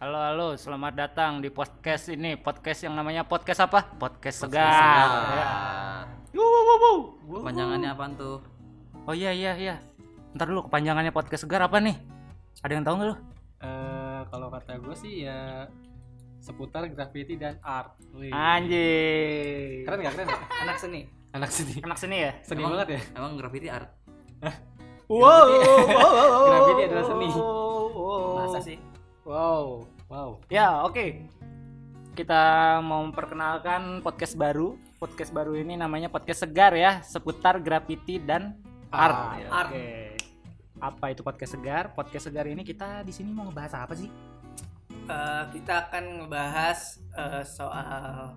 Halo halo, selamat datang di podcast ini. Podcast yang namanya podcast apa? Podcast segar. segar. Ya. Wuh, wuh, wuh, wuh. Kepanjangannya apaan tuh? Oh iya iya iya. Ntar dulu kepanjangannya podcast segar apa nih? Ada yang tahu nggak lu? Eh, kalau kata gue sih ya seputar graffiti dan art. Wih. Anjing. Keren gak keren? gak? Anak seni. Anak seni. Anak sini ya? Seni Emang- banget ya. Emang graffiti art? Wow. Graffiti adalah seni. Masa sih? Wow, wow. Ya oke. Kita mau memperkenalkan podcast baru. Podcast baru ini namanya podcast segar ya, seputar graffiti dan art. Art. Art. Oke. Apa itu podcast segar? Podcast segar ini kita di sini mau ngebahas apa sih? Eh, kita akan ngebahas eh, soal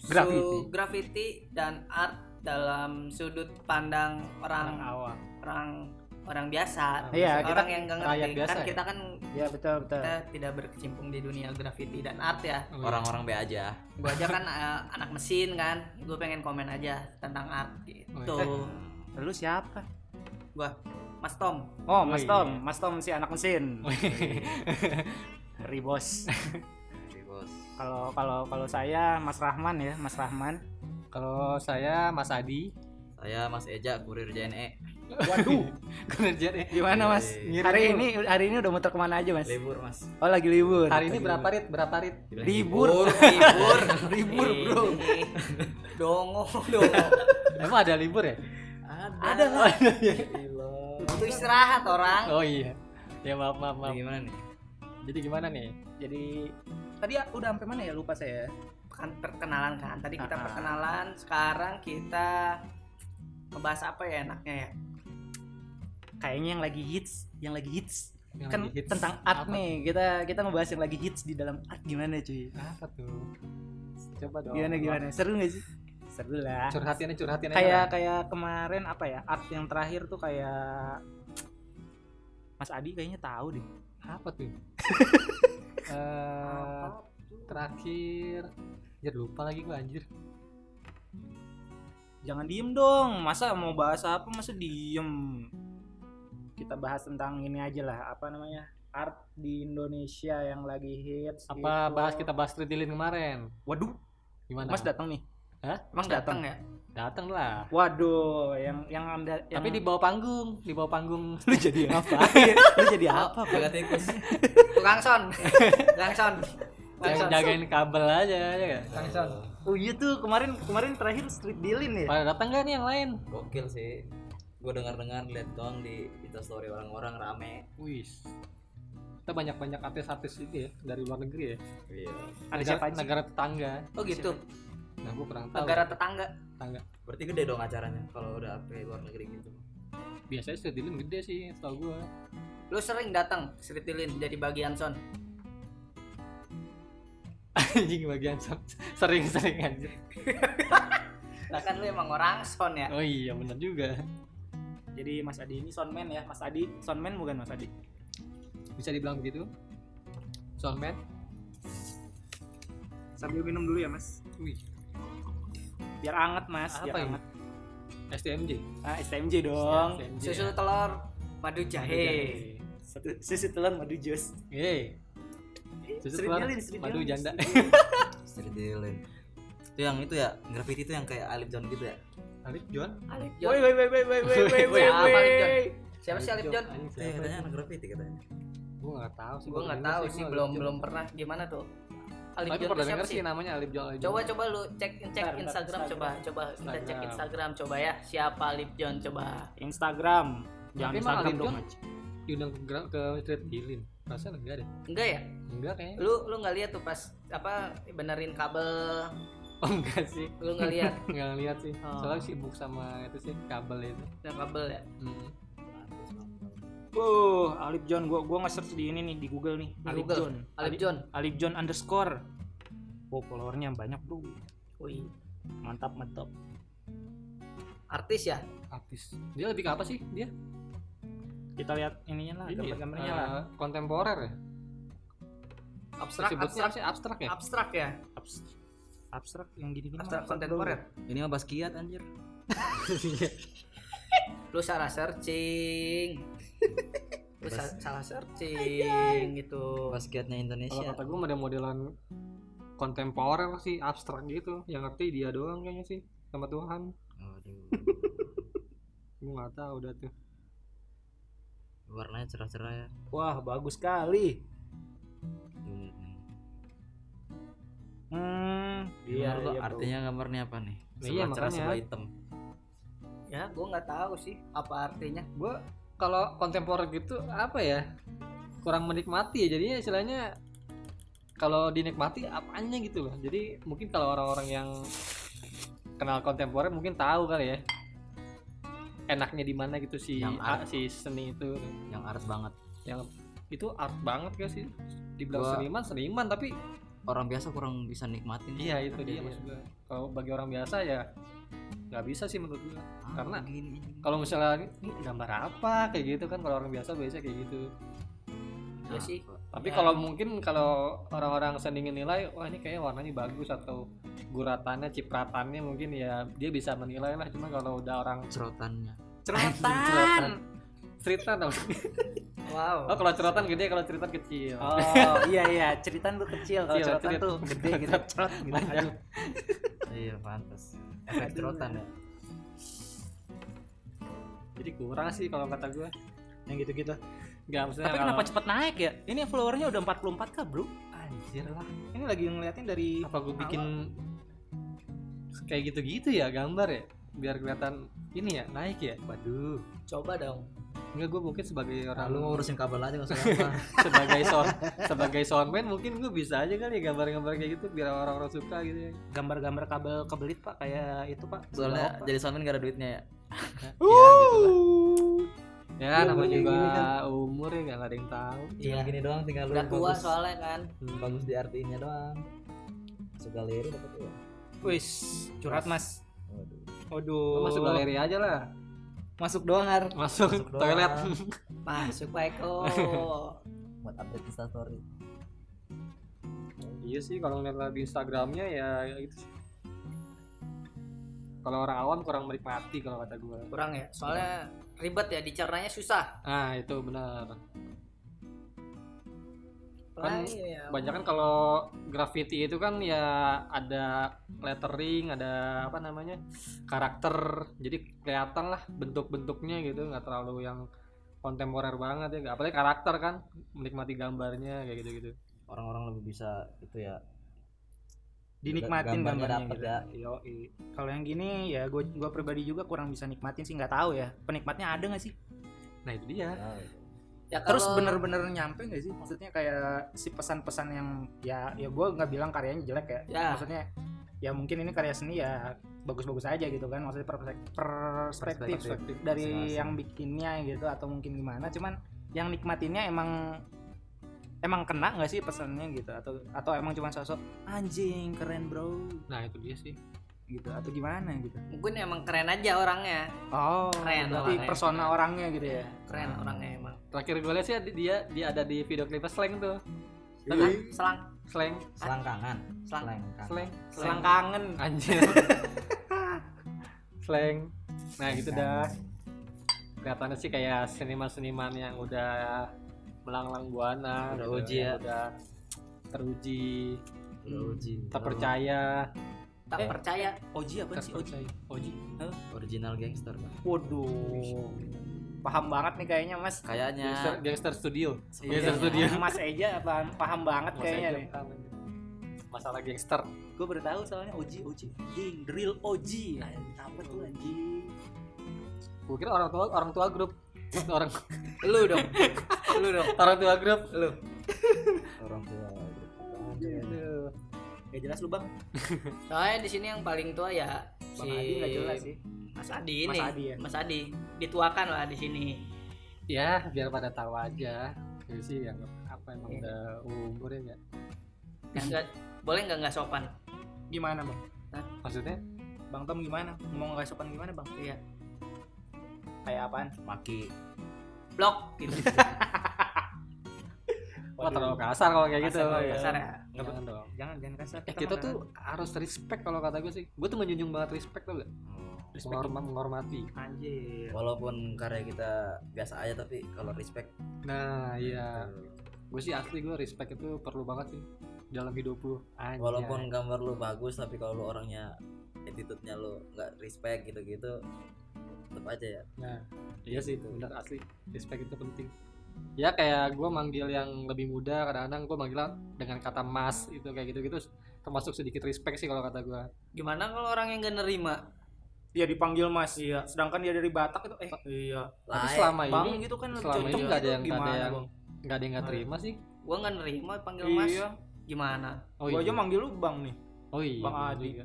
Graffiti. graffiti dan art dalam sudut pandang orang awam. orang orang biasa, Iya, orang kita yang nggak rakyat ngerti. biasa kan ya? kita kan Ya betul betul. kita tidak berkecimpung di dunia graffiti dan art ya. Wih. Orang-orang B aja. Gue aja kan eh, anak mesin kan, gue pengen komen aja tentang art gitu. Lu siapa? Gua Mas Tom. Oh, Mas Wih. Tom, Mas Tom si anak mesin. Ribos. Jadi, bos. Kalau kalau kalau saya Mas Rahman ya, Mas Rahman. Kalau saya Mas Adi. Saya Mas Eja, kurir JNE. Waduh, Kerja deh. gimana Mas? Ngirim Hari dulu. ini hari ini udah muter ke mana aja Mas? Libur, Mas. Oh lagi libur. Hari ini berapa rit? Berapa rit? Libur. Libur, Libur, bro. Dongo, dongo. Emang ada libur ya? Ada lah. Itu istirahat orang. Oh iya. Ya maaf maaf maaf. Jadi gimana nih? Jadi gimana nih? Jadi tadi ya udah sampai mana ya lupa saya. kan perkenalan kan tadi kita Ah. perkenalan sekarang kita ngebahas apa ya enaknya ya Kayaknya yang lagi hits, yang lagi hits Yang kan lagi hits. tentang art Apa? nih. Kita kita ngebahas yang lagi hits di dalam art gimana cuy? Apa tuh? Coba dong. Gimana gimana? Seru gak sih? Seru lah. Curhatin aja curhatin aja. kayak kayak kemarin apa ya art yang terakhir tuh kayak Mas Adi kayaknya tahu deh apa tuh? Eh terakhir Anjir lupa lagi gua anjir jangan diem dong masa mau bahas apa masa diem kita bahas tentang ini aja lah apa namanya art di Indonesia yang lagi hits Apa gitu. bahas kita bahas street dealing kemarin? waduh Gimana? Mas datang nih Hah? emang Mas datang ya Datang lah. waduh yang yang anda yang... Tapi di bawah panggung, di bawah panggung. lu jadi apa lu jadi apa Pak? Tikus. tukang son tukang son Yang jagain kabel aja ya gak? Tukang son. oh iya tuh kemarin kemarin terakhir street dealing ya Pada datang gak nih yang lain? Gokil sih. Gue dengar-dengar lihat doang di story orang-orang rame. Wis. Kita banyak-banyak artis-artis itu ya dari luar negeri ya. Iya. ada Negara- siapa aja Negara tetangga. oh gitu Nah, gua kurang tahu. negara tetangga tetangga. Berarti gede dong acaranya kalau udah sampai luar negeri gitu. Biasanya street dealing gede sih, setahu gua. lu sering datang street dealing jadi bagian son Anjing bagian son- sering-sering aja. nah kan lu emang orang son ya Oh iya, bener juga. Jadi Mas Adi ini soundman ya Mas Adi soundman bukan Mas Adi Bisa dibilang begitu? Soundman? sambil minum dulu ya Mas Wih, biar anget Mas Apa biar ini? anget STMJ. ah STMJ dong STMJ. susu telur madu jahe satu susu telur madu jus Yeay. Susu Street telur, madu janda. Dealing. Itu yang itu ya, graffiti itu yang kayak Alip John gitu ya. Alif John? Alip woi John woi woi woi woi woi woi woi Siapa woi. Siapa sih Alip John Iya, siapa katanya itu? anak graffiti katanya. Gua nggak tahu sih. gue baru nggak denger tahu gua sih Alif belum belum pernah gimana tuh Alip Tapi John pernah denger sih namanya Alif John. Alif coba John. coba lu cek cek Instagram coba coba kita cek Instagram. Coba ya siapa Alip John coba Instagram jangan Tapi Instagram dong diundang ke, ke street dealing. Rasanya enggak deh. enggak ya Enggak kayaknya. lu lu nggak lihat tuh pas apa benerin kabel Oh enggak sih. lu nggak lihat Enggak lihat sih. Oh. Soalnya sibuk sama itu sih kabel itu. yang kabel ya Hmm. Uh, Alip John, gua gua nge-search di ini nih di Google nih. Di Alip Google. John. Alip John Alip John underscore. Oh, followernya banyak bro. wih Mantap mantap. artis ya Artis. Dia lebih ke apa sih dia? Kita lihat ininya lah, Ini ya, gambar-gambarnya lah. kontemporer ya? abstrak abstrak sih? Abstrak ya? abstrak ya Abs- abstrak yang gini-gini. abstrak mah, kontemporer. Ini mah Basquiat anjir. lu salah searching. Terus sa- salah searching gitu. Basketnya kalau Indonesia kata gue model-modelan kontemporer sih abstrak gitu. Yang ngerti dia doang kayaknya sih sama Tuhan. Waduh. gue nggak tahu udah tuh. Warnanya cerah-cerah ya. Wah, bagus sekali. Gimana iya, iya, bro. artinya gambarnya apa nih? Nah, sebelah iya, cerah sebelah hitam. Ya gue nggak tahu sih apa artinya. Gue kalau kontemporer gitu apa ya? Kurang menikmati ya. Jadinya istilahnya kalau dinikmati apanya gitu loh. Jadi mungkin kalau orang-orang yang kenal kontemporer mungkin tahu kali ya. Enaknya di mana gitu si Yang art. si seni itu. Yang art banget. Yang itu art banget gak sih? Dibilang Gua- seniman seniman tapi orang biasa kurang bisa nikmatin iya itu dia maksud gue kalau bagi orang biasa ya nggak bisa sih menurut gue Ah, karena- kalau misalnya ini gambar apa? kayak gitu kan kalau orang biasa biasa kayak gitu. Ya sih. Tapi Ya. kalau mungkin kalau orang-orang sendingin nilai, wah ini kayaknya warnanya bagus atau guratannya, cipratannya mungkin ya dia bisa menilai lah. Cuma kalau udah orang cerotannya. Cerotan, ceritan dong. wow Oh kalau cerotan gede, kalau ceritan kecil. Oh, iya iya, ceritan tuh kecil, kalau cerotan cerit. tuh gede gitu, cerot gitu. Panjang. iya pantas efek cerotan ya Jadi kurang sih kalau kata gue. Yang gitu-gitu. Gak maksudnya. Tapi kalau- kenapa cepet naik ya? Ini followernya udah 44 k bro. Anjir lah. Ini lagi ngeliatin dari Apa gue bikin kayak gitu-gitu ya gambar ya? Biar kelihatan ini ya naik ya. Waduh. coba dong Enggak gue mungkin sebagai orang lalu ngurusin kabel aja nggak usah apa sebagai sound sebagai soundman mungkin gue bisa aja kali ya gambar-gambar kayak gitu biar orang-orang suka gitu ya. Gambar-gambar kabel kebelit pak kayak itu pak. soalnya jadi soundman gak ada duitnya ya? Ya namanya kayak juga gini umur ya nggak ada yang tahu. Iya. gini doang tinggal lu udah tua bagus. soalnya kan? Bagus di artinya doang. Masuk galeri dapat uang Wis, curhat mas. Waduh. Waduh. Lu masuk galeri aja lah Masuk doang Ar. masuk, Masuk doang. toilet. Masuk Pak Eko buat update Insta story iya sih kalau ngeliat di Instagramnya ya, itu sih. Kalau orang awam kurang menikmati kalau kata gue kurang ya soalnya ribet ya dicernanya susah. Ah itu benar Kan ya, banyak kan kalau graffiti itu kan ya ada lettering ada apa namanya karakter jadi kelihatan lah bentuk-bentuknya gitu nggak terlalu yang kontemporer banget ya nggak apalagi karakter kan menikmati gambarnya kayak gitu gitu orang-orang lebih bisa itu ya Dinikmatin Gambarnya gambarnya dapet gitu. ya. Yoi. Kalau yang gini ya gue gua pribadi juga kurang bisa nikmatin sih nggak tahu ya. Penikmatnya ada nggak sih? nah itu dia ya Terus kalau- bener-bener nyampe nggak sih? Maksudnya kayak si pesan-pesan yang ya ya gue nggak bilang karyanya jelek ya. Ya. Maksudnya ya mungkin ini karya seni ya bagus-bagus aja gitu kan. Maksudnya perspek- perspektif, Perspektif. dari Masing-masing. yang bikinnya gitu atau mungkin gimana. Cuman yang nikmatinnya emang emang kena nggak sih pesannya gitu atau atau emang cuma sosok anjing keren bro nah itu dia sih gitu atau gimana gitu? Mungkin emang keren aja orangnya. Oh Keren berarti orangnya. persona orangnya gitu ya? Keren orangnya emang. Terakhir gue lihat sih dia dia ada di video klipnya slang tuh. Selang slang. Selangkangan. Selang. selangkangan. Slang. Selang kangen anjir. Slang. Nah gitu dah. Kelihatannya sih kayak seniman-seniman yang udah melanglang buana Udah gitu, uji ya. udah teruji Udah uji terpercaya tak Eh. percaya. Oji apa sih? Oji. Oji. Original gangster waduh. Paham banget nih kayaknya mas. Kayaknya. Gangster, gangster studio. Iya, gangster studio. Mas Eja paham, paham banget Mas kayaknya Eja. nih. Paham. masalah gangster. Gue baru tahu soalnya Oji Oji. The real Oji. Apa tuh anjing? Gue kira orang tua orang tua grup. Orang lu dong. Lu dong. Orang tua grup lu. Orang tua Aduh. Gak jelas lu bang. Soalnya di sini yang paling tua ya bang si Adi gak jelas sih. Mas Adi Mas ini Adi ya? Mas Adi. Dituakan lah di sini. Ya biar pada tahu aja. Jadi sih yang apa emang Iya. udah umur ya. Nggak boleh nggak nggak sopan? Gimana bang? Maksudnya? Bang Tom gimana? Mau nggak sopan gimana bang? Iya. Kayak apaan? Maki. Blok gitu Wah terlalu kasar kalau kayak gitu. Kasar, ya. kasar ya. Nggak Jangan dong. jangan jangan kasar Eh, kita tuh harus respect kalau kata gue sih. Gue tuh menjunjung banget respect tuh gak? oh. respect menghorma- menghormati anjir walaupun karya kita biasa aja tapi kalau respect nah iya gue sih asli gue respect itu perlu banget sih dalam hidup lu Anjay. walaupun gambar lu bagus tapi kalau lu orangnya attitude-nya lu nggak respect gitu-gitu tetap aja ya nah iya sih benar asli respect itu penting ya kayak gue manggil yang lebih muda kadang-kadang gue manggil dengan kata mas itu kayak gitu-gitu termasuk sedikit respect sih kalau kata gue Gimana kalau orang yang gak nerima? dia dipanggil mas iya. sedangkan dia dari Batak itu eh iya. Tapi selama bang ini gitu kan selama cocok ini nggak ada yang nggak ada Gimana, yang Bang? nggak ada yang nggak terima sih. Gua gak nerima panggil mas. iya. Gimana? oh gua aja manggil lu bang nih. Oh iya Bang Adi. juga.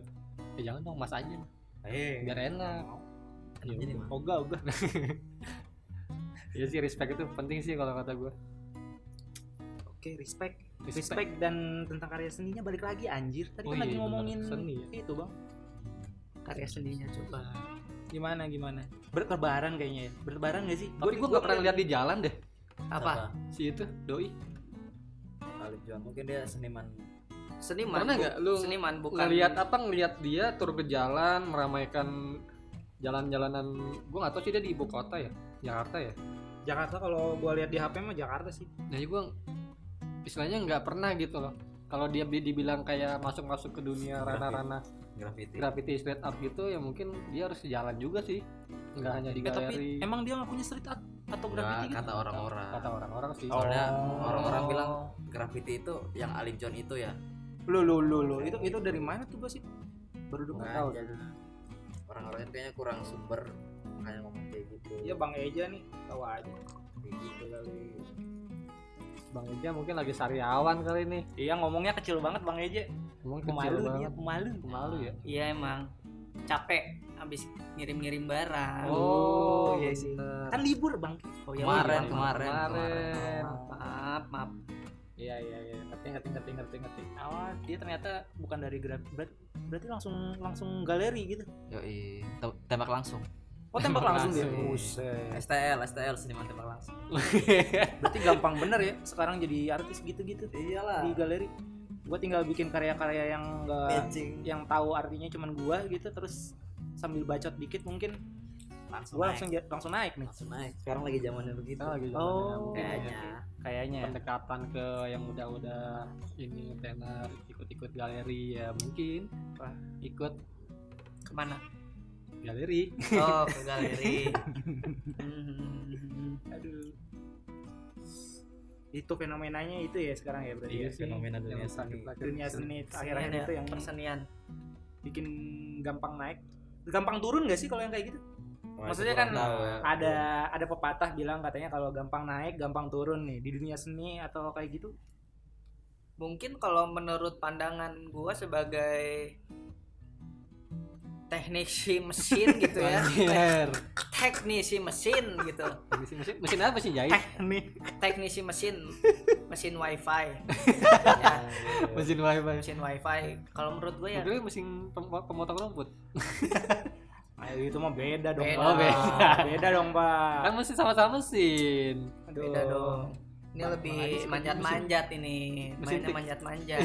ya jangan dong mas aja. Eh. Biar enak. Ya oga oga Iya sih respect itu penting sih kalau kata gue oke respect respect dan tentang karya seninya balik lagi anjir tadi Oh kan lagi iya, ngomongin bener. Seni ya. itu bang Karya seninya coba. gimana gimana berlebaran kayaknya ya berlebaran gak sih tapi gue gak pernah lihat di jalan deh Apa? si itu doi Alif Juan mungkin dia seniman Seniman. Pernah nggak lu Seniman bukan. ngelihat apa ngelihat dia turun ke jalan meramaikan jalan-jalanan gue nggak tahu sih dia di ibu kota ya Jakarta ya? Jakarta kalau gua lihat di HP mah Jakarta sih. Nah gue istilahnya nggak pernah gitu loh. Kalau dia bi- dibilang kayak masuk-masuk ke dunia ranah-ranah graffiti graffiti street art gitu ya mungkin dia harus jalan juga sih. Nggak hanya di Eh, tapi galeri. emang dia nggak punya street art atau Nggak, graffiti gitu? kata orang-orang. Kata orang-orang sih. Soalnya Oh. orang-orang bilang graffiti itu yang Alif John itu ya. Lu lu lu lu. Itu itu dari mana tuh gua sih? Baru dengar. tahu Makanya orang-orang kayaknya kurang sumber kayak ngomong kayak gitu Iya Bang Eja nih, tahu aja. Kayak gitu kali. bang Eja mungkin lagi sariawan kali ini Iya ngomongnya kecil banget Bang Eja. emang kecil Pemalu dia, banget pemalu. pemalu ya Iya emang. Capek habis ngirim-ngirim barang. Oh, iya sih. bener. Kan libur Bang. Oh kemarin Kemarin, kemarin kemarin. Maaf, maaf. Iya iya iya ngerti ngerti ngerti ngerti ngerti. Oh, dia ternyata bukan dari graf berarti, langsung langsung galeri gitu. Yoi, Tem- tembak langsung Oh tembak langsung dia. Langsung. Buset. STL STL seniman tembak langsung Berarti gampang bener ya sekarang jadi artis gitu-gitu iyalah di galeri. Gua tinggal bikin karya-karya yang enggak Matching. yang tahu artinya cuman gua gitu terus sambil bacot dikit mungkin langsung gua naik. langsung ja- langsung naik nih. langsung naik sekarang lagi zamannya begitu Kita lagi Oh, zamannya mungkin kayaknya Kayaknya. ya. pendekatan ke yang udah-udah ini tenar ikut-ikut galeri ya mungkin Wah. ikut Ke mana? Galeri Oh, ke galeri. Hmm. Aduh. Itu fenomenanya itu ya sekarang ya berarti Iya ya. fenomena dunia yang seni. Dunia seni akhir-akhir ya, itu yang persenian. bikin gampang naik. Gampang turun gak sih kalau yang kayak gitu? Wah, Maksudnya kan tahu ya. Ada ada pepatah bilang katanya kalau gampang naik, gampang turun nih di dunia seni atau kayak gitu. Mungkin kalau menurut pandangan gua sebagai teknisi mesin gitu ya. Anjir. teknisi mesin gitu. mesin mesin mesin apa sih jahit Nih. Teknisi mesin mesin wifi. ya, mesin wifi mesin wifi. Kalau menurut gue ya Mungkin mesin pem- pemotong rumput Ayo itu mah beda dong. Beda. Pak. Beda. beda dong, Pak. kan mesin sama-sama mesin Aduh. beda dong. Ini Bang, lebih manjat-manjat ini. Mainnya manjat-manjat.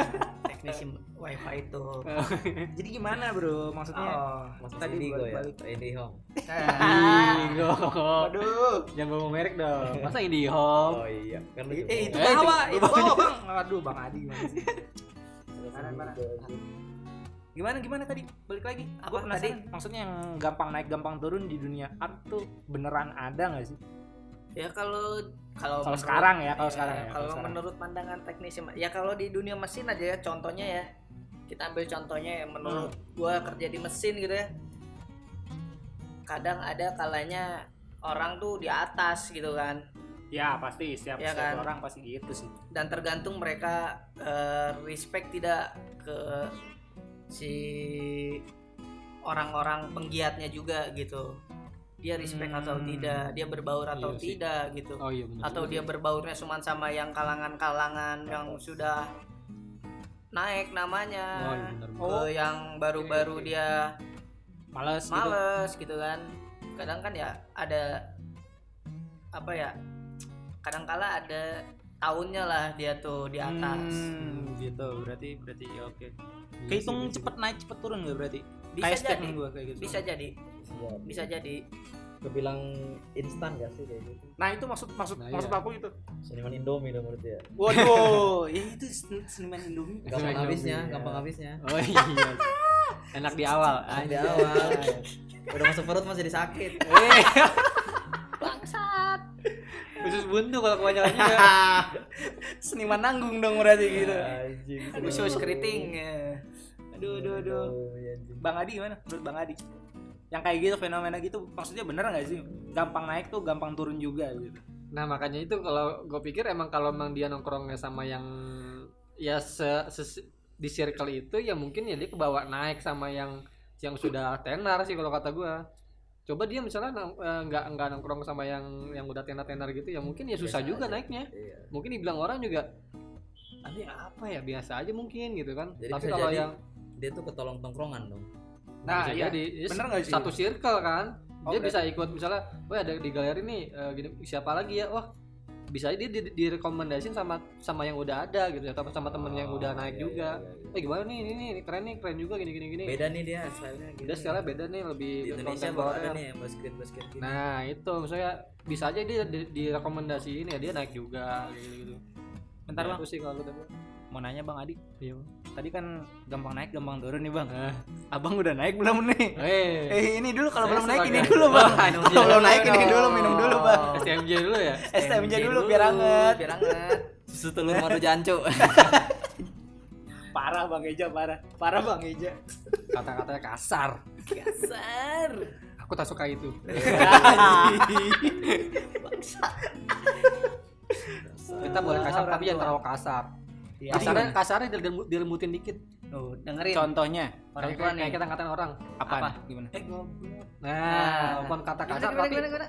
Teknisi wifi itu. Jadi gimana, Bro? Maksudnya Oh. Mas Tadi Indigo ya Indihome. Indigo Aduh. jangan bawa merek dong masa Indihome oh iya kan lu Eh, juga itu Eh, bawa, itu- bawa, Bang. Aduh, Bang Adi gimana sih? Mana, mana? Gimana gimana tadi? Balik lagi. Apa penasaran. Maksudnya yang gampang naik gampang turun di dunia art tuh beneran ada nggak sih? Ya kalau kalau Kalau sekarang ya, kalau sekarang ya, kalau sekarang. menurut pandangan teknisi ya kalau di dunia mesin aja ya contohnya ya. Kita ambil contohnya ya menurut Hmm. gua kerja di mesin gitu ya. Kadang ada kalanya orang tuh di atas gitu kan. Ya pasti setiap, Ya setiap kan? orang pasti gitu sih. dan tergantung mereka eh, respect tidak ke si orang-orang penggiatnya juga gitu dia respect atau Hmm. tidak dia berbaur atau Iya sih. tidak gitu oh iya benar atau dia berbaurnya cuma sama yang kalangan-kalangan yang sudah naik namanya oh iya benar ke Oh. yang baru-baru Oke, oke. dia Males, gitu. males gitu kan kadang kan ya ada apa ya kadang kala ada tahunnya lah dia tuh di atas Hmm, gitu. Berarti berarti ya oke. Iya Kehitung cepet naik cepet turun gak berarti? bisa Kayak jadi gua kayak gitu. bisa jadi bisa jadi kebilang instan gak sih kayak gitu Nah, itu maksud maksud Nah, maksud iya. aku itu. seniman Indomie dong menurut dia Waduh, ya itu sen- seniman Indomie. gampang habisnya ya. gampang habisnya Oh iya. Enak di awal. di anjay. awal udah masuk perut masih disakit Eh, khusus buntu kalau kebanyakan juga. seniman nanggung dong berarti gitu. anjing khusus keriting ya. Aduh, aduh, aduh. iya. Bang Adi gimana? Menurut Bang Adi? Yang kayak gitu fenomena gitu maksudnya bener nggak sih? Gampang naik tuh gampang turun juga gitu. Nah makanya itu kalau gue pikir emang kalau emang dia nongkrongnya sama yang ya se, se- di circle itu ya mungkin ya dia kebawa naik sama yang yang sudah tenar sih kalau kata gue. Coba dia misalnya eh, nggak nggak nongkrong sama yang yang udah tenar-tenar gitu ya mungkin ya susah Biasa juga aja. naiknya. Iya. Mungkin dibilang orang juga nanti apa ya biasa aja mungkin gitu kan. Jadi Tapi kalau jadi yang dia tuh ketolong tongkrongan dong Nah, iya. jadi ya, Bener nggak sih? satu circle kan. Dia berarti- bisa ikut misalnya, wah ada di galeri nih eh, gini, siapa lagi ya? Wah bisa aja dia di- direkomendasin sama sama yang udah ada gitu atau sama temen yang udah naik iya, juga. iya, iya. Eh gimana nih ini ini keren nih keren juga gini gini gini. beda nih dia stylenya gitu. Dia sekarang beda nih lebih di Indonesia baru ada nih yang basket basket gitu Nah itu misalnya bisa aja dia di, direkomendasiin ya dia naik juga gitu gitu. Bentar bang, Itu sih kalau mau nanya Bang Adi. Iya. Tadi kan gampang naik gampang turun nih Bang. Nah, Abang udah naik belum nih? eh, Eh ini dulu kalau belum naik ini dulu Bang. Kalau belum naik ini dulu minum dulu Bang. STMJ dulu ya. STMJ dulu biar anget. biar anget susu telur madu jancu Parah Bang Eja parah. Parah Bang Eja. Kata-katanya kasar. kasar Aku tak suka itu. Kita boleh kasar tapi jangan terlalu kasar. Iya. Kasarnya kasarnya direm- dilembutin dikit. Tuh, dengerin contohnya orang tua nih kayak kita ngatain orang. apa? Apa? Gimana? eh goblok Nah, walaupun kata Gimana, kasar gimana, tapi gimana, gimana?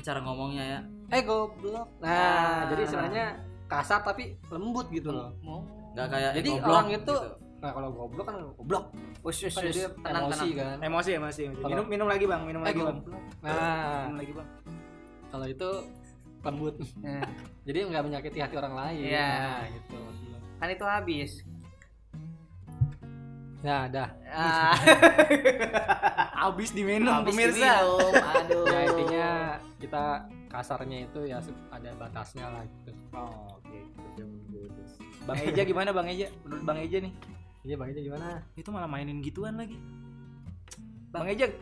cara ngomongnya ya eh goblok. Nah, Ah. jadi istilahnya kasar tapi lembut gitu loh. mau nggak kayak Jadi eh, goblok orang itu gitu. Nah, kalau goblok kan goblok. Us, us, Kan us. jadi tenang emosi tenang kan. Emosi emosi. Minum minum lagi Bang, minum Eh lagi Bang. Nah, Minum lagi Bang. kalau itu lembut. Nah, Jadi nggak menyakiti hati orang lain. Iya. Nah, gitu. Kan itu habis Nah, dah. ah, Habis diminum habis pemirsa. diminum. aduh Ya intinya kita kasarnya itu ya ada batasnya lah gitu. Oh, oke. Dulu. Bang Eja gimana Bang Eja? Menurut Bang Eja nih. Iya bangnya gimana? Itu malah mainin gituan lagi. Bang Eja, Eh,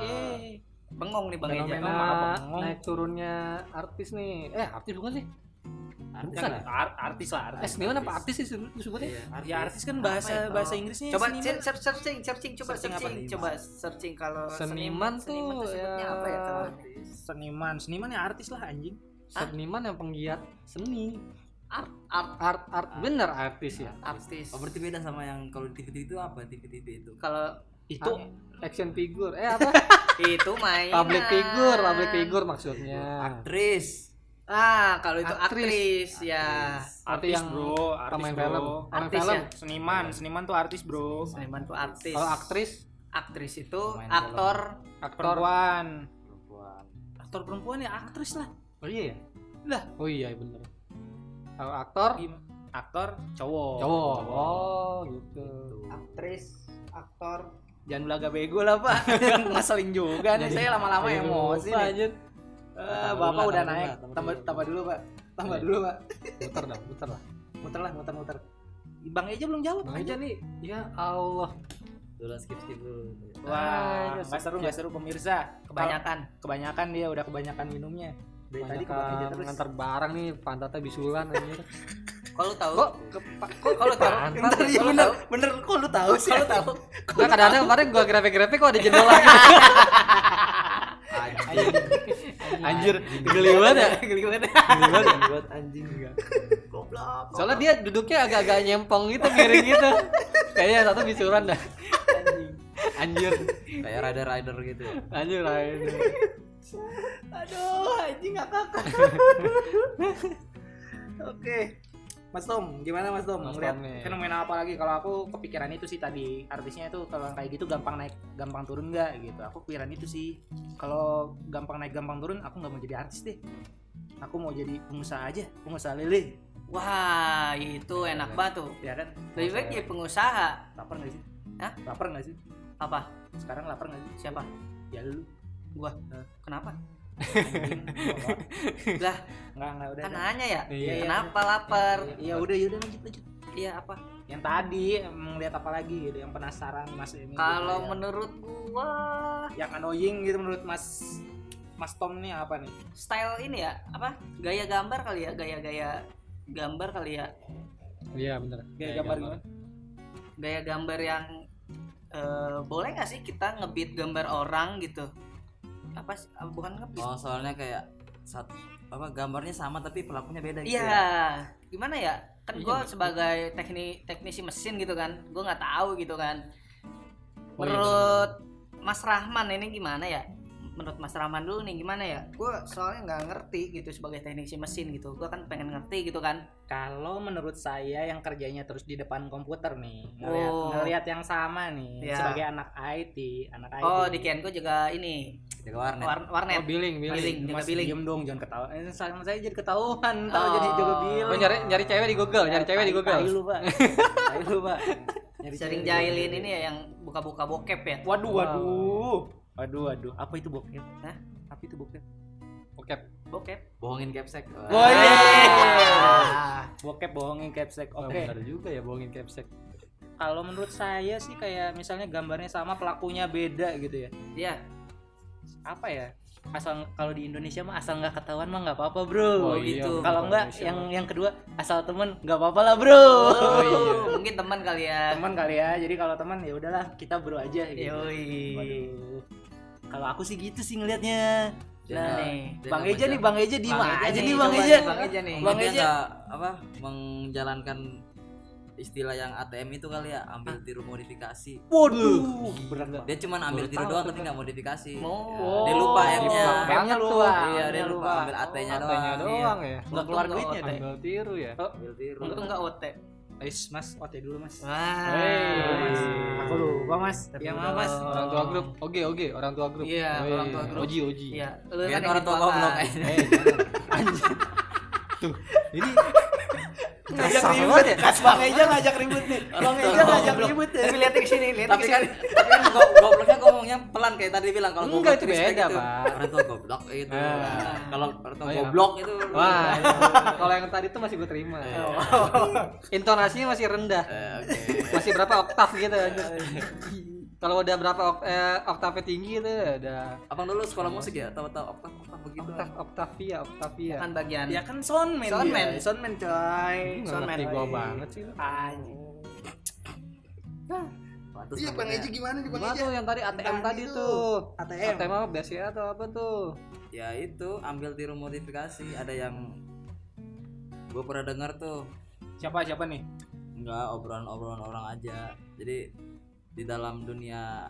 eh, bengong nih bang Eja bengong. naik turunnya artis nih. Eh artis bukan sih? Artis, Bukan ya? ar- artis lah, artis. seniman apa artis sih sebut- sebutnya? iya, Ya artis kan Apa bahasa ya? bahasa. Inggrisnya coba seniman. search- search- searching searching coba Searching apa searching coba searching kalau Seniman tuh seniman tuh sebutnya ya- apa ya kalau seniman, seniman ya artis lah anjing. Seniman yang penggiat seni. art art Art art bener artis ya. artis Oh, berarti beda sama yang kalau di TV itu apa? TV TV itu. kalau Itu Action figure. Eh apa? itu main public figure, public figure maksudnya. Aktris. Ah kalau itu Aktris. aktris, ya Artis artis yang bro, artis pemain bro. film. Pemain Artis film. ya? Seniman, seniman tuh artis bro. seniman tuh artis Kalau aktris, aktris itu Pemain aktor aktor. Perempuan. Perempuan. Aktor perempuan ya aktris lah. Oh iya ya? Lah. Oh iya bener. Kalau aktor? Aktor cowok. cowok. Oh gitu. aktris aktor Jangan belaga bego lah pak. Ngeselin juga nih saya lama-lama emosi lupa, nih. Eh, Tambah bapak udah tambah naik. tambah Tambah dulu. tambah pak. Tambah Iya. dulu pak. Muter dah, muter lah. Muter lah, muter muter. Bang Eja belum jawab. Bang aja nih. Ya Allah. Dulu skip skip dulu. Wah, Ah, nggak seru nggak seru pemirsa. kebanyakan Kebanyakan dia udah kebanyakan minumnya. Dari tadi ke Bang Eja terus. nganter barang nih pantatnya bisulan anjir. kalau tahu Kok kok kalau tahu? Bentar, bener, bener kok lu tahu sih? kalau tahu Nah, kadang-kadang kemarin gua grepe-grepe kok ada jendol lagi. Anjir, geli banget ya. Geli banget. Geli banget ya. Buat anjing enggak. Goblok. Soalnya dia duduknya agak-agak nyempong gitu, miring gitu. Kayaknya satu bisulan dah. Anjir, Kayak rider rider gitu. ya. anjir lain. Aduh, anjing ngakak. Oke. Mas Tom, gimana Mas Tom? Mas Ngeliat Tom nih. fenomena apa lagi? Kalau aku kepikiran itu sih tadi artisnya itu kalau kayak gitu gampang naik, gampang turun nggak gitu. Aku kepikiran itu sih. Kalau gampang naik, gampang turun, aku nggak mau jadi artis deh. Aku mau jadi pengusaha aja, pengusaha lele. Wah, itu enak banget tuh. ya kan Lebih baik jadi pengusaha. lapar nggak sih Hah? lapar nggak sih Apa? sekarang lapar nggak sih Siapa? ya lu Gua. Kenapa? Lah, nggak nggak udah kan nanya ya. Iya, iya. Kenapa lapar? ya udah ya udah lanjut lanjut Iya apa? yang tadi emang lihat apa lagi gitu yang penasaran mas ini Kalau gitu, menurut gua yang annoying gitu menurut mas mas Tom nih apa nih style ini ya, apa? Gaya gambar kali ya, gaya-gaya gambar kali ya. Iya bener. kayak gambar gimana Gaya gambar yang eh, boleh nggak sih kita ngebit gambar orang gitu? Apa sih? Ah, bukan ngebit. oh soalnya kayak saat apa gambarnya sama tapi pelakunya beda gitu Iya, ya. gimana ya? Kan Iya, gue sebagai teknik teknisi mesin gitu kan, gue nggak tahu gitu kan. Oh, iya, Menurut Mas Rahman ini gimana ya? Menurut Mas Rahman dulu nih gimana ya? Gue soalnya nggak ngerti gitu sebagai teknisi mesin gitu. Gue kan pengen ngerti gitu kan. kalau menurut saya yang kerjanya terus di depan komputer nih ngelihat Oh. ngelihat yang sama nih Iya. sebagai anak IT anak IT Oh di Kian gue juga ini Jaga warnet war- Oh warnet. billing, Billing. billing. jaga Mas, billing. diem dong jangan ketawa eh, sama saya jadi ketahuan tahu Oh. jadi jaga bilang Oh nyari nyari cewek di Google, nyari cewek di Google. Tai lu pak Tai lu pak Nyari Sering jahilin ini ya yang buka-buka bokep ya. waduh Wow. waduh waduh waduh apa itu bokep Hah? apa itu bokep Oke. Bokep. bohongin capsek Oh, iya. Ah. bokep bohongin capsek Oh, oke bener juga ya bohongin capsek. kalau menurut saya sih kayak misalnya gambarnya sama pelakunya beda gitu ya Iya. apa ya asal kalau di Indonesia mah asal nggak ketahuan mah nggak apa-apa bro Oh, iya, gitu kalau nggak yang mah. yang kedua asal temen nggak apa-apa lah bro Oh, iya. Mungkin teman kali ya. teman kali ya jadi kalau teman ya udahlah kita bro aja gitu Yoi. Waduh. Kalau aku sih gitu sih ngelihatnya Nah, nih. Bang Eja nih Bang Eja di mana aja nih, Bang Eja Bang Eja nih. Bang Eja. apa menjalankan istilah yang ATM itu kali ya ambil tiru modifikasi waduh berat banget dia cuma ambil tiru doang tapi nggak modifikasi Oh. dia lupa M-nya. M-nya lupa iya dia lupa ambil AT-nya doang Katanya doang ya. nggak keluar duitnya teh Ambil tiru ya. ambil tiru Untung nggak OT. Ais, mas, oke dulu mas. Wah. Hey. Aku lupa mas. Tapi Yang udah mana mas? Orang tua grup. Oke, oke, orang tua grup. Iya, Wey, orang tua grup. Oji, oji. Iya, lu Biar kan yang orang tua goblok Eh. Tuh, ini Ngajak ribut ya? Bang Eja ngajak ribut nih. Bang Eja ngajak ribut ya. Tapi lihat ke sini, lihat tapi ke kan sini. tapi kan go- gobloknya ngomongnya pelan kayak tadi bilang kalau Enggak, itu beda, itu. Pak. orang tua goblok itu Ah. kalau orang tua Oh, iya. goblok itu Wah, kalau yang tadi tuh masih gue terima. Intonasinya masih rendah. Eh, oke Masih berapa oktav gitu aja. Kalau udah berapa ok eh, oktavnya tinggi tuh udah abang dulu sekolah musik ya tahu-tahu oktav oktav begitu oktav oktavia, oktavia. Kan bagian Ya kan soundman. Soundman. dia. Soundman coy. Soundman. gua banget sih. Anjing. Pantes Iya Bang namanya. Eja gimana nih Bang Eja? tuh yang tadi ATM Tentang tadi itu. tuh? ATM. ATM apa BCA atau apa tuh? ya itu ambil tiru modifikasi ada yang gue pernah dengar tuh Siapa siapa nih? nggak obrolan-obrolan orang aja jadi di dalam dunia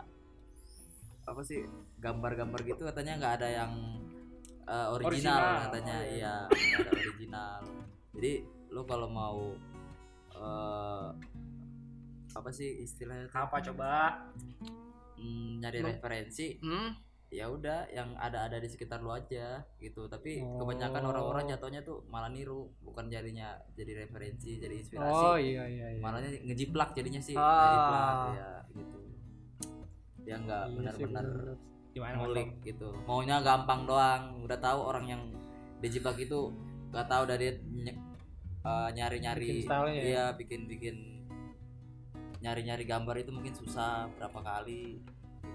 apa sih gambar-gambar gitu katanya nggak ada yang eh, original, Original. katanya Oh, iya. iya nggak ada original jadi lo kalau mau eh, apa sih istilahnya tuh Apa coba? mm, nyari Lo- referensi Hmm, ya udah yang ada-ada di sekitar lu aja gitu tapi Oh. kebanyakan orang-orang jatuhnya tuh malah niru bukan jadinya jadi referensi jadi inspirasi Oh iya iya iya. malahnya ngejiplak jadinya sih Ah. ngejiplak ya gitu dia nggak Iya benar-benar ngulik gitu maunya gampang doang udah tahu orang yang dijiplak itu nggak tahu dari ny- eh, nyari-nyari Bikin ya? iya bikin bikin nyari-nyari gambar itu mungkin susah berapa kali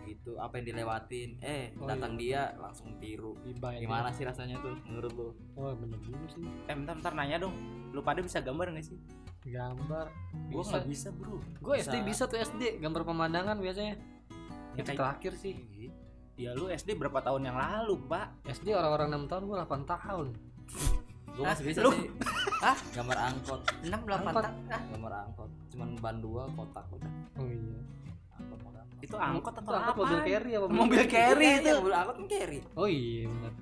gitu apa yang dilewatin eh Oh, datang iya. dia langsung tiru Iba ya. gimana sih rasanya tuh menurut lu Oh bener juga sih. Eh bentar, bentar nanya dong. Lu pada bisa gambar gak sih? Gambar. Gua Bisa. nggak bisa bro. Gue Bisa. SD bisa tuh SD gambar pemandangan biasanya. Ya, Itu terakhir sih. Ya lu SD berapa tahun yang lalu pak? SD orang-orang 6 tahun gue 8 tahun. Gue masih bisa lu? sih ah gambar angkot 6 8 Angkot. tak. Gambar angkot cuman ban dua kotak udah Oh iya. angkot modal Itu angkot atau apa? mobil carry apa Mobil carry itu. mobil angkot kan carry Oh iya benar.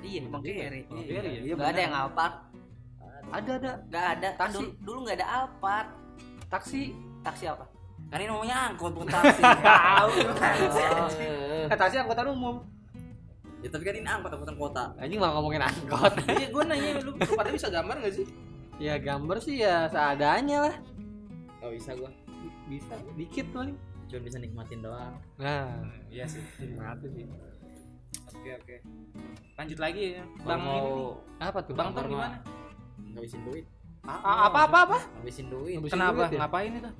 iya, Bang Keri. Oh, carry ya. Iya, Enggak ada yang Alphard. Ada ada Enggak ada. Taksi. dulu, dulu enggak ada Alphard. taksi. Taksi apa? kan ini ngomongnya angkot bukan taksi Tahu. Oh. Eh taksi angkutan umum. Ya tapi kan ini angkot angkutan kota Anjing malah ngomongin angkot. Iya gue nanya lu pada bisa gambar gak sih? ya gambar sih ya seadanya lah Gak bisa gua. bisa dikit paling Cuma bisa nikmatin doang. nah Iya sih. mati sih Oke oke. Lanjut lagi ya. Bang mau ini. apa tuh Bang gambar gimana? ngabisin duit. A- apa apa apa? Ngabisin duit. Kenapa? ya? Ngapain itu?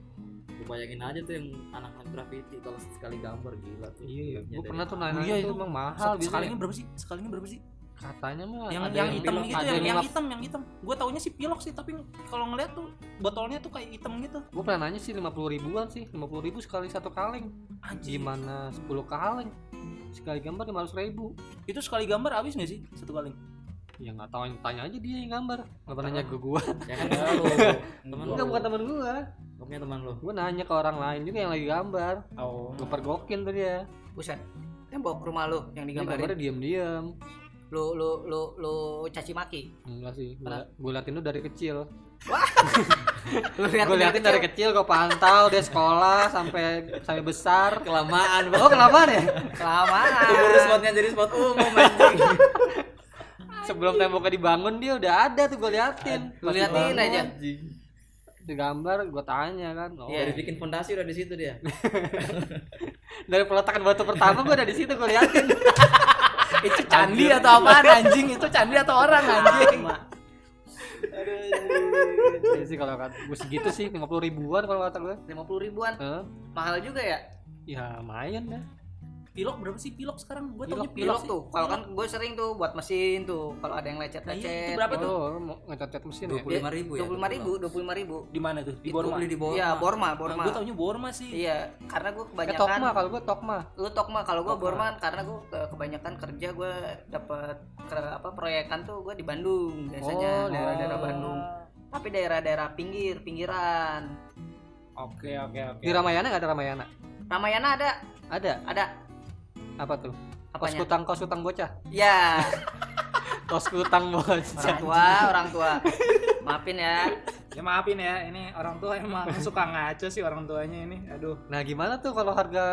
Bayangin aja tuh yang anak-anak graffiti kalau sekali gambar gila tuh. iya duitnya gue pernah tuh nanya iya, itu emang mahal Se- biasanya Sekalinya berapa sih? Sekalinya berapa sih? katanya mah yang yang hitam pilok- gitu ada yang, yang hitam yang hitam. Gue taunya sih pilok sih tapi kalau ngeliat tuh botolnya tuh kayak hitam gitu. Gue pernah nanya sih lima puluh ribuan sih lima puluh ribu sekali satu kaleng. Anjir. Gimana 10 kaleng? Sekali gambar lima ratus ribu. Itu sekali gambar habis nggak sih satu kali ya nggak tahu tanya aja dia yang gambar. Nggak pernah nanya ke gue Ya kan lu. Temen lu. enggak bukan temen gue Gua punya teman lu. gue nanya ke orang lain juga yang lagi gambar. Oh. Gue pergokin tuh dia. Buset tembok rumah lu yang digambarin. gambarnya diem lu lu lu lu caci maki? Enggak sih Kenapa? gue liatin tuh dari kecil. Lu lihat gue liatin dari kecil? gue pantau dia sekolah sampai sampai besar. Kelamaan oh kelamaan ya? Kelamaan. Keburu spotnya jadi spot umum anjing. sebelum temboknya dibangun dia udah ada tuh gue liatin. Pas liatin aja. digambar gue tanya kan. Oh, Iya. Dari bikin fondasi udah di situ dia. dari peletakan batu pertama gue udah di situ gue liatin. Itu candi atau apaan anjing? Itu candi atau orang anjing? Jadi sih kalau kata gue segitu sih 50 ribuan kalau kata gue lima puluh ribuan? Hah? mahal juga ya? Ya lumayan dah pilok berapa sih? Pilok sekarang? Gue taunya Pilok- tuh. Kalau kan gue sering tuh buat mesin tuh. Kalau ada yang lecet Nah, iya, itu lecet berapa tuh? oh ngecat mesin ya? Dua puluh lima ribu ya. dua puluh lima ribu dua puluh lima ribu. di mana tuh? Di Borma? Beli di bawah. iya borma borma. gue taunya Borma sih. Iya karena gue eh kebanyakan tokma kalau gue tokma. Lu tokma kalau gue borma karena gue kebanyakan kerja gue dapat apa proyekan tuh gue di Bandung biasanya Oh, daerah-daerah. Bandung. Tapi daerah-daerah pinggir pinggiran. Oke oke oke. Di Ramayana nggak ada Ramayana? Ramayana ada. Ada? Ada apa tuh? Kos kutang kos kutang bocah. Ya kos kutang orang bocah tua orang tua. Maafin ya. Ya maafin ya. Ini orang tua emang suka ngaco sih orang tuanya ini. Aduh. Nah gimana tuh kalau harga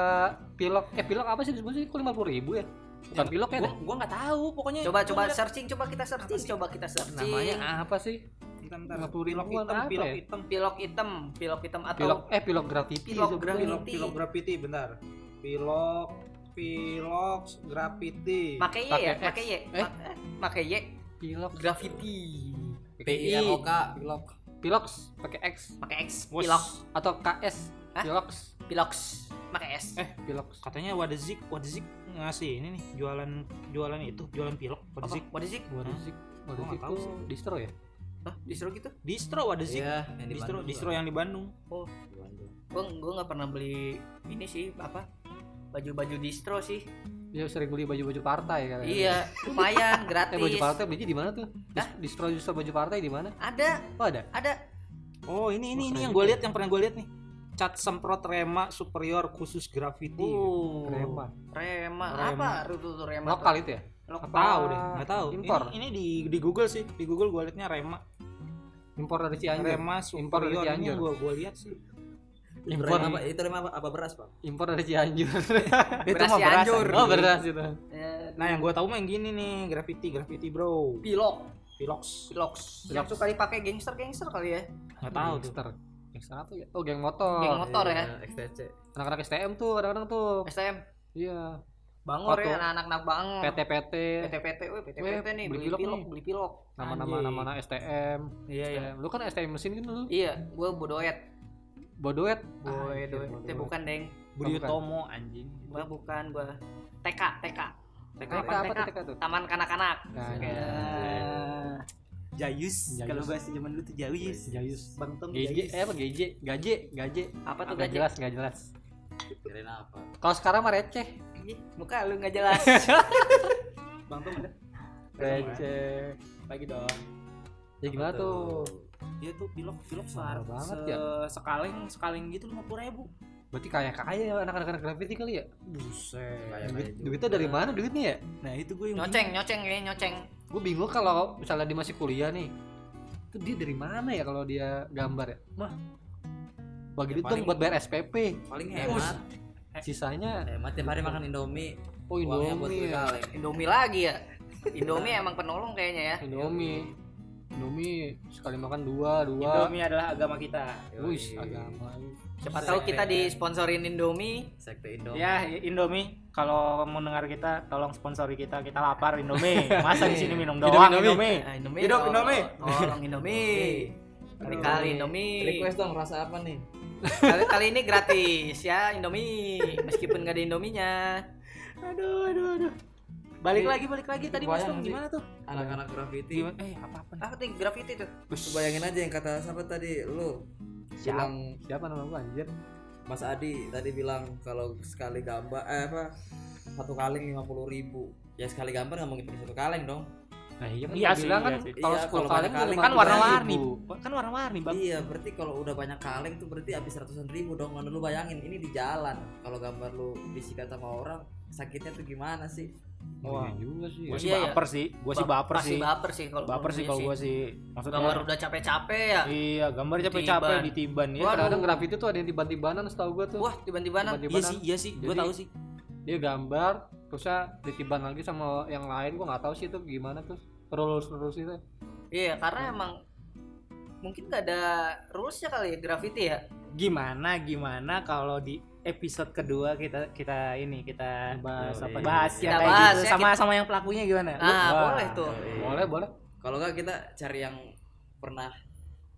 pilok? Eh pilok apa sih disebutnya? Kok lima puluh ribu ya? Bukan pilok ya gue gue nggak tahu pokoknya coba gua coba ngeliat- searching coba kita searching. coba kita searching. Namanya apa sih? Bentar, bentar. 50 pilok hitam apa pilok ya? hitam. Pilok hitam pilok hitam atau pilok eh pilok graffiti Pilok graffiti. pilok pilok graffiti bentar. Pilok pilok graffiti. Pakai y Pakai ya? Pakai y? Eh? Ma- eh, pakai y? Pilok graffiti. PI OK pilok pilok pakai X. Pakai x Wos. pilok atau KS Hah? pilok pilox. Pakai s. Eh, pilok katanya Wadazik Wadazik ngasih ini nih jualan jualan itu jualan Wadazik Waduzik Gua Waduzik nggak tahu itu sih. distro ya? Hah, distro gitu? Distro Wadazik Iya, yang di distro Bandung. distro tuh. yang di Bandung. Di Bandung. gue gue nggak pernah beli ini sih apa baju-baju distro sih. Dia sering beli baju-baju partai kan. Iya lumayan eh gratis. baju partai belinya di mana tuh? Hah? distro distro baju partai di mana? Ada. Oh ada? Ada. Oh ini ini Oh, ini yang gue lihat yang pernah gue lihat nih. Cat semprot rema superior khusus graffiti. Uh. Rema. Rema. Rema. apa itu tuh rema lokal tuh? itu ya? Lokal. Tahu deh nggak tahu. Impor. ini, ini di di Google sih. Di Google gue liatnya rema. Impor dari Cianjur. Rema Impor dari superior. Ini Cianjur. gue gue lihat sih impor apa? Itu rem apa, apa beras, Bang? impor dari Cianjur. Itu Beras mah beras oh beras itu. Eh, nah yang gue tahu mah yang gini nih graffiti graffiti bro. Pilok pilox. Pilox. Yang suka dipakai gangster gangster kali ya? Nggak tahu tuh. Gangster. Gangster apa ya? Oh geng motor. Geng motor ya? Iya, XTC. anak-anak STM tuh kadang-kadang tuh. STM iya. Bangor ya anak-anak bangor. PT PT PT PT weh PT Weh, PT nih beli pilok pilok nih. beli pilok. Nama-nama nama-nama STM iya iya. Lu kan STM mesin kan lu iya gue bodoet bodoet bodoet. Eh, bukan deng. Budi. Utomo anjing. Gue bukan gue TK TK TK Apa apa TK? TK tuh? Taman kanak-kanak. Nah, Ya. Jayus. Jayus. kalau bahasa zaman dulu tuh Jayus. Jayus. Bang Tom Jayus. eh apa GJ gaje gaje apa tuh gaji jelas nggak jelas. Kirain apa? kalau sekarang mah receh. Ih, muka lu nggak jelas. Bang Tom ada? Receh. Lagi dong. Ya gimana Apa tuh Iya tuh pilok pilok sar banget se- ya. sekaling sekaling gitu lima puluh ribu. Berarti kaya kaya ya anak-anak graffiti kali ya? Buset. Kayak duit kayak duitnya dari mana duitnya ya? Nah itu gue yang nyoceng nyoceng ya nyoceng. Gue bingung kalau misalnya dia masih kuliah nih itu dia dari mana ya kalau dia gambar ya? Mah. Bagi Ya, duit dong paling- buat bayar SPP Paling hemat. sisanya Hemat tiap hari makan Indomie. oh buat Indomie. beli ya. Indomie lagi ya? Indomie emang penolong kayaknya ya. Indomie Indomie sekali makan dua dua Indomie adalah agama kita. Wih, agama Siapa tahu kita disponsorin Indomie. sekte Indo Ya, Indomie kalau mau dengar kita tolong sponsori kita. Kita lapar Indomie. Masa di sini minum doang Indomie. Indomie. Nah, Indomie. Hidup tolong- Indomie. Tolong Indomie. Kali-kali Indomie. request dong rasa apa nih Kali, kali ini gratis ya Indomie. Meskipun gak ada Indominya. Aduh, aduh, aduh. Balik lagi, balik lagi. Tadi Mas Tom sih. gimana tuh? anak-anak graffiti Gimana? Eh, apa-apa nih? Ah, tuh graffiti tuh. Lu bayangin aja yang kata siapa tadi lu siapa bilang siapa nama gua anjir Mas Adi tadi bilang kalau sekali gambar eh apa satu kaleng lima puluh ribu ya sekali gambar nggak mungkin satu kaleng dong nah iya kan Iya gua sih, bilang kan iya kalau Iya, 10 kalau kali banyak kali lima Kan warna-warni. Kan warna-warni, Bang. iya berarti kalau udah banyak kaleng tuh berarti habis ratusan ribu dong mana lu bayangin ini di jalan kalau gambar lu disikat sama orang sakitnya tuh gimana sih Oh, iya juga sih Gue ya. sih Iya, iya. baper sih. Gue sih Ba- baper sih. baper sih kalau Baper sih kalau gue sih. Maksudnya gambar udah capek-capek ya. Iya, gambar capek-capek Ditiban. ditiban ya. Waduh. kadang graffiti tuh ada yang tiban-tibanan setahu gua tuh Wah. Tiba-tiba Iya sih, iya sih. Jadi- tahu sih. dia gambar terusnya ditiban lagi sama yang lain gua nggak tahu sih itu gimana tuh rules rules itu Iya, karena emang mungkin gak ada rulesnya kali ya graffiti ya. Gimana gimana kalau di episode kedua kita kita ini kita bahas apa bahas Kita yang kayak bahas gitu ya, sama sama yang pelakunya gimana? Ah, Wah. boleh tuh. boleh boleh kalau nggak kita cari yang pernah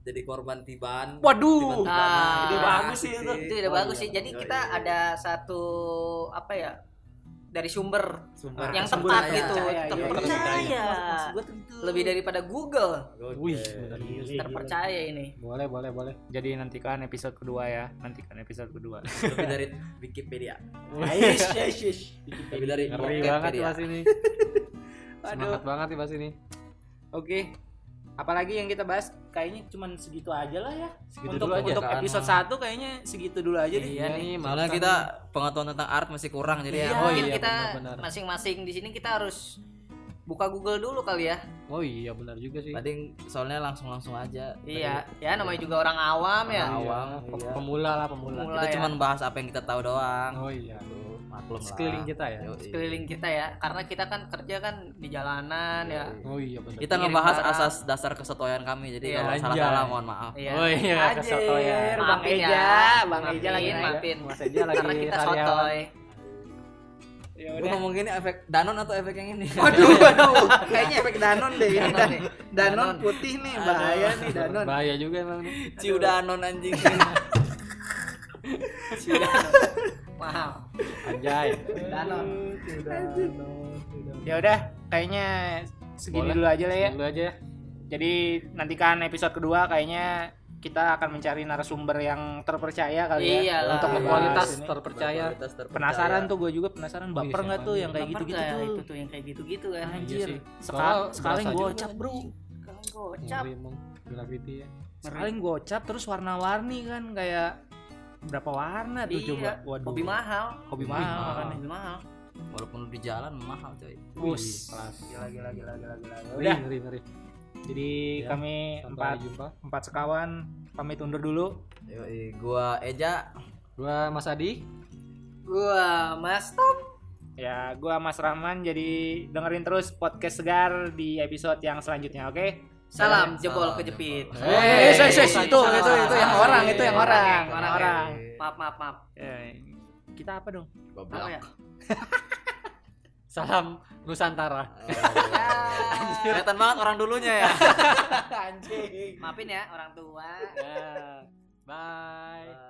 jadi korban tiban Waduh. tiban-tibanan. Ah, ide bagus sih itu. Itu udah Oh, bagus iya. sih. Jadi kita ada satu apa ya? Dari sumber Sumber yang sumber tepat daya. gitu, iya, terpercaya. iya. Tuh gitu. Lebih daripada Google. Wih. Terpercaya ini. boleh boleh boleh Jadi nantikan episode kedua ya. Nantikan episode kedua. lebih dari Wikipedia Ais, ais, ais. lebih dari ngeri banget pas ini Aduh. semangat banget nih pas ini Oke. Apalagi yang kita bahas kayaknya cuman segitu aja lah ya. segitu untuk dulu aja untuk kan. episode 1 kayaknya segitu dulu aja deh. iya nih Soalnya maafkan kita pengetahuan tentang art masih kurang jadi Iya, ya. Oh iya, kita masing-masing di sini kita harus buka Google dulu kali ya. oh iya benar juga sih Tadi soalnya langsung-langsung aja. Iya, ya namanya juga orang awam ya. Orang awam, Iya, iya. pemula lah pemula Pemula. Kita ya. cuma bahas apa yang kita tahu doang. oh iya Maklum lah. sekeliling kita ya Yoi. Sekeliling kita ya, karena kita kan kerja kan di jalanan ya. oh iya benar Kita ngebahas barang. asas dasar kesotoyan kami. Jadi Iya, kalau anjay. salah-salah mohon maaf. Iya. oh iya Anjir, kesotoyan Bang Maafin Eja, ya. Bang Eja lagi Maafin, naik. maafin. Mas Eja lagi Karena kita sotoy. Ya udah. ngomong gini efek Danon atau efek yang ini? Waduh, waduh. Kayaknya efek Danon deh ini. Danon. Danon Danon. putih nih, bahaya nih Danon. bahaya juga emang nih Ciu Danon anjing. Mahal. anjay Danon. Ya udah, kayaknya segini Boleh. dulu aja lah ya. dulu aja ya Jadi nantikan episode kedua kayaknya kita akan mencari narasumber yang terpercaya kali ya. Iyalah. Untuk kualitas ini. terpercaya Kualitas terpercaya. Penasaran tuh gue juga penasaran baper siapa nggak tuh yang kayak nggak ya? tuh. Itu tuh yang kayak gitu-gitu kan. Anjir. Iya. Sekal, sekali gocap, Bro. Kalau gocap. graffiti ya Sekali gocap terus warna-warni kan kayak berapa warna tuh Iya, coba. Waduh. Hobi mahal. Hobi mahal. Hobi mahal. Walaupun di jalan mahal coy. Bus. kelas Gila gila gila gila gila. Udah. ngeri ngeri Jadi Ya, kami empat jumpa empat sekawan pamit undur dulu. Yoi, gua Eja. gua Mas Adi Gua Mas Tom. Ya, gua Mas Rahman jadi dengerin terus podcast segar di episode yang selanjutnya, oke? Salam Salam, jebol kejepit. Eh, Eh, eh, eh, itu, salah, itu, itu yang orang, itu yang orang, Orang, orang, orang. orang. Maaf, maaf, maaf. Eh, kita apa dong? Goblok. Apa ya? salam Nusantara Kelihatan banget orang dulunya ya. Anjing. Maafin ya orang tua. ya bye Bye.